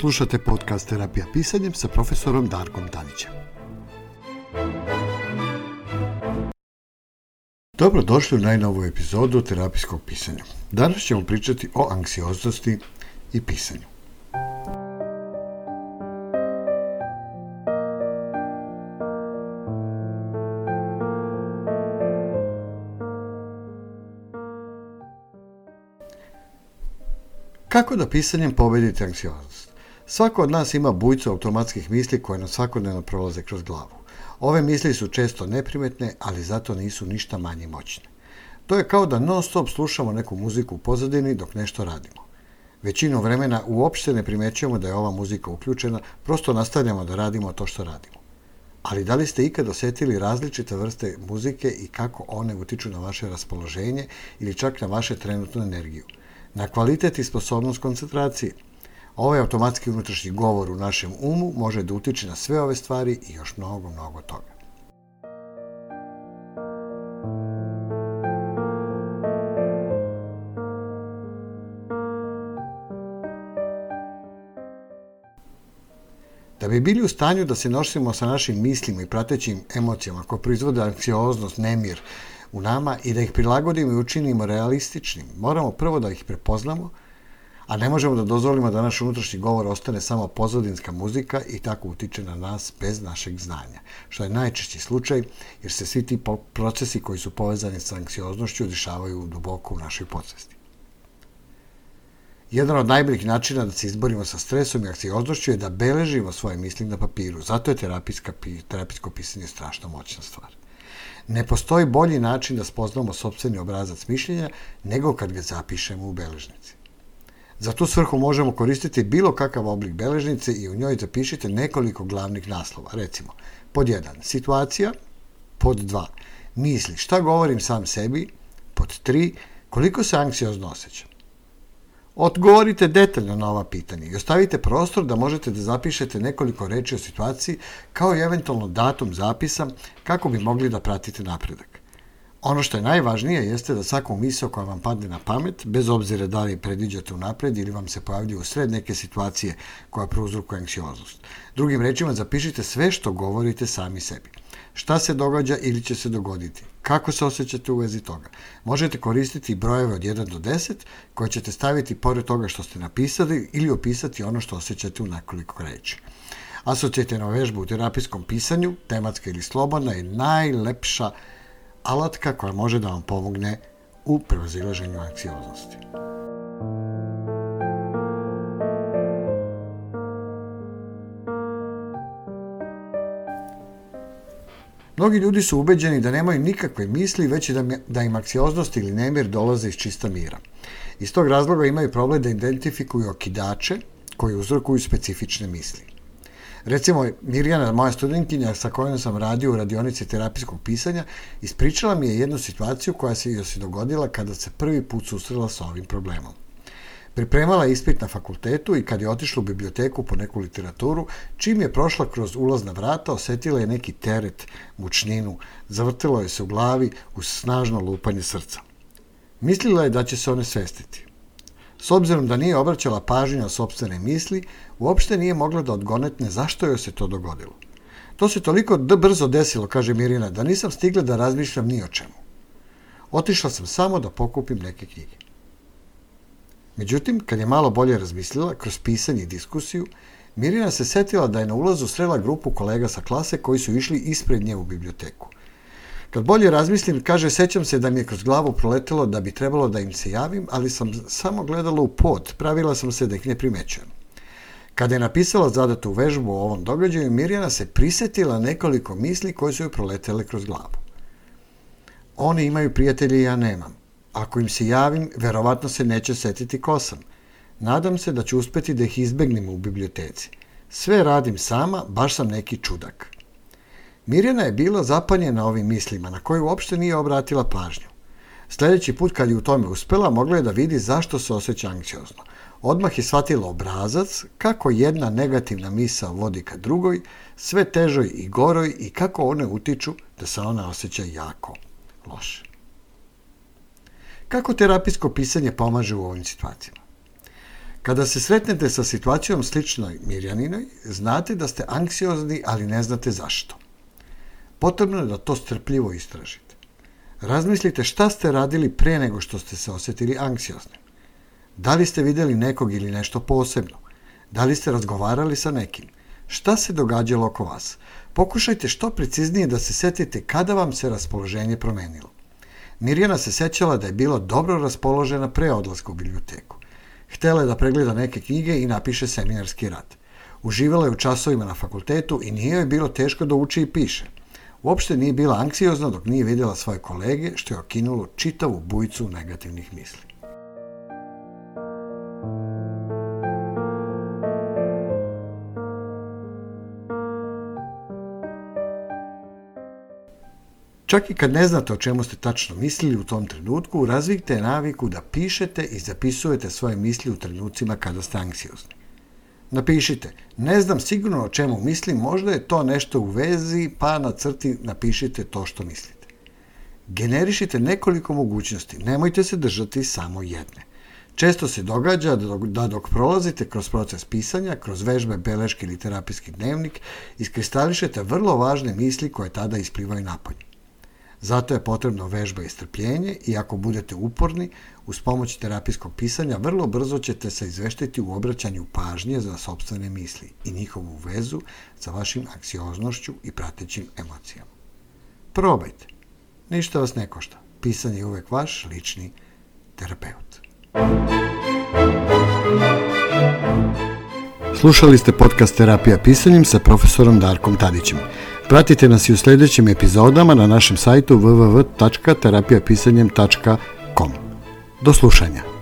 Slušate podcast Terapija pisanjem sa profesorom Darkom Tanićem. došli u najnovu epizodu terapijskog pisanja. Danas ćemo pričati o anksioznosti i pisanju. Kako da pisanjem pobedite anksioznost? Svako od nas ima bujcu automatskih misli koje nam svakodnevno prolaze kroz glavu. Ove misli su često neprimetne, ali zato nisu ništa manje moćne. To je kao da non stop slušamo neku muziku u pozadini dok nešto radimo. Većinu vremena uopšte ne primećujemo da je ova muzika uključena, prosto nastavljamo da radimo to što radimo. Ali da li ste ikad osjetili različite vrste muzike i kako one utiču na vaše raspoloženje ili čak na vaše trenutnu energiju? Na kvalitet i sposobnost koncentracije – Ovaj automatski unutrašnji govor u našem umu može da utiče na sve ove stvari i još mnogo, mnogo toga. Da bi bili u stanju da se nosimo sa našim mislima i pratećim emocijama koje proizvode anksioznost, nemir u nama i da ih prilagodimo i učinimo realističnim, moramo prvo da ih prepoznamo, a ne možemo da dozvolimo da naš unutrašnji govor ostane samo pozadinska muzika i tako utiče na nas bez našeg znanja, što je najčešći slučaj jer se svi ti procesi koji su povezani sa anksioznošću dešavaju duboko u našoj podsvesti. Jedan od najboljih načina da se izborimo sa stresom i anksioznošću je da beležimo svoje misli na papiru. Zato je terapijsko pisanje strašno moćna stvar. Ne postoji bolji način da spoznamo sobstveni obrazac mišljenja nego kad ga zapišemo u beležnici. Za tu svrhu možemo koristiti bilo kakav oblik beležnice i u njoj zapišite nekoliko glavnih naslova. Recimo, pod 1. Situacija. Pod 2. Misli šta govorim sam sebi. Pod 3. Koliko se anksiozno osjećam. Odgovorite detaljno na ova pitanja i ostavite prostor da možete da zapišete nekoliko reči o situaciji kao i eventualno datum zapisa kako bi mogli da pratite napredak. Ono što je najvažnije jeste da svaku misao koja vam padne na pamet, bez obzira da li predviđate unaprijed ili vam se pojavljuje u sred neke situacije koja prouzrukuje anksioznost. Drugim rečima, zapišite sve što govorite sami sebi. Šta se događa ili će se dogoditi? Kako se osjećate u vezi toga? Možete koristiti brojeve od 1 do 10 koje ćete staviti pored toga što ste napisali ili opisati ono što osjećate u nekoliko reći. Asocijativna vežba u terapijskom pisanju, tematska ili slobodna, je najlepša alatka koja može da vam pomogne u prevazilaženju anksioznosti. Mnogi ljudi su ubeđeni da nemaju nikakve misli, već i da im anksioznost ili nemir dolaze iz čista mira. Iz tog razloga imaju problem da identifikuju okidače koji uzrokuju specifične misli. Recimo, Mirjana, moja studentkinja sa kojom sam radio u radionici terapijskog pisanja, ispričala mi je jednu situaciju koja se joj se dogodila kada se prvi put susrela sa ovim problemom. Pripremala je ispit na fakultetu i kad je otišla u biblioteku po neku literaturu, čim je prošla kroz ulazna vrata, osjetila je neki teret, mučninu, zavrtila je se u glavi uz snažno lupanje srca. Mislila je da će se one svestiti. S obzirom da nije obraćala pažnju na sobstvene misli, uopšte nije mogla da odgonetne zašto joj se to dogodilo. To se toliko brzo desilo, kaže Mirina, da nisam stigla da razmišljam ni o čemu. Otišla sam samo da pokupim neke knjige. Međutim, kad je malo bolje razmislila, kroz pisanje i diskusiju, Mirina se setila da je na ulazu srela grupu kolega sa klase koji su išli ispred nje u biblioteku – kad bolje razmislim, kaže, sećam se da mi je kroz glavu proletelo da bi trebalo da im se javim, ali sam samo gledala u pod, pravila sam se da ih ne primećujem. Kada je napisala zadatu vežbu o ovom događaju, Mirjana se prisetila nekoliko misli koje su joj proletele kroz glavu. Oni imaju prijatelje i ja nemam. Ako im se javim, verovatno se neće setiti ko sam. Nadam se da ću uspeti da ih izbegnem u biblioteci. Sve radim sama, baš sam neki čudak. Mirjana je bila zapanjena ovim mislima na koje uopšte nije obratila pažnju. Sljedeći put kad je u tome uspela, mogla je da vidi zašto se osjeća anksiozno. Odmah je shvatila obrazac kako jedna negativna misa vodi ka drugoj, sve težoj i goroj i kako one utiču da se ona osjeća jako loše. Kako terapijsko pisanje pomaže u ovim situacijama? Kada se sretnete sa situacijom sličnoj Mirjaninoj, znate da ste anksiozni, ali ne znate zašto. Potrebno je da to strpljivo istražite. Razmislite šta ste radili pre nego što ste se osjetili anksioznim. Da li ste vidjeli nekog ili nešto posebno? Da li ste razgovarali sa nekim? Šta se događalo oko vas? Pokušajte što preciznije da se setite kada vam se raspoloženje promenilo. Mirjana se sećala da je bila dobro raspoložena pre odlaska u biblioteku. Htela je da pregleda neke knjige i napiše seminarski rad. Uživala je u časovima na fakultetu i nije joj bilo teško da uči i piše – Uopšte nije bila anksiozna dok nije vidjela svoje kolege, što je okinulo čitavu bujicu negativnih misli. Čak i kad ne znate o čemu ste tačno mislili u tom trenutku, razvijte naviku da pišete i zapisujete svoje misli u trenucima kada ste anksiozni. Napišite. Ne znam sigurno o čemu mislim, možda je to nešto u vezi, pa na crti napišite to što mislite. Generišite nekoliko mogućnosti, nemojte se držati samo jedne. Često se događa da dok prolazite kroz proces pisanja, kroz vežbe, beleške ili terapijski dnevnik, iskristališete vrlo važne misli koje tada isplivaju napolje. Zato je potrebno vežba i strpljenje i ako budete uporni, uz pomoć terapijskog pisanja, vrlo brzo ćete se izveštiti u obraćanju pažnje za sobstvene misli i njihovu vezu sa vašim aksioznošću i pratećim emocijama. Probajte. Ništa vas ne košta. Pisanje je uvek vaš lični terapeut. Slušali ste podcast Terapija pisanjem sa profesorom Darkom Tadićem. Pratite nas i u sljedećim epizodama na našem sajtu www.terapijapisanjem.com. Do slušanja.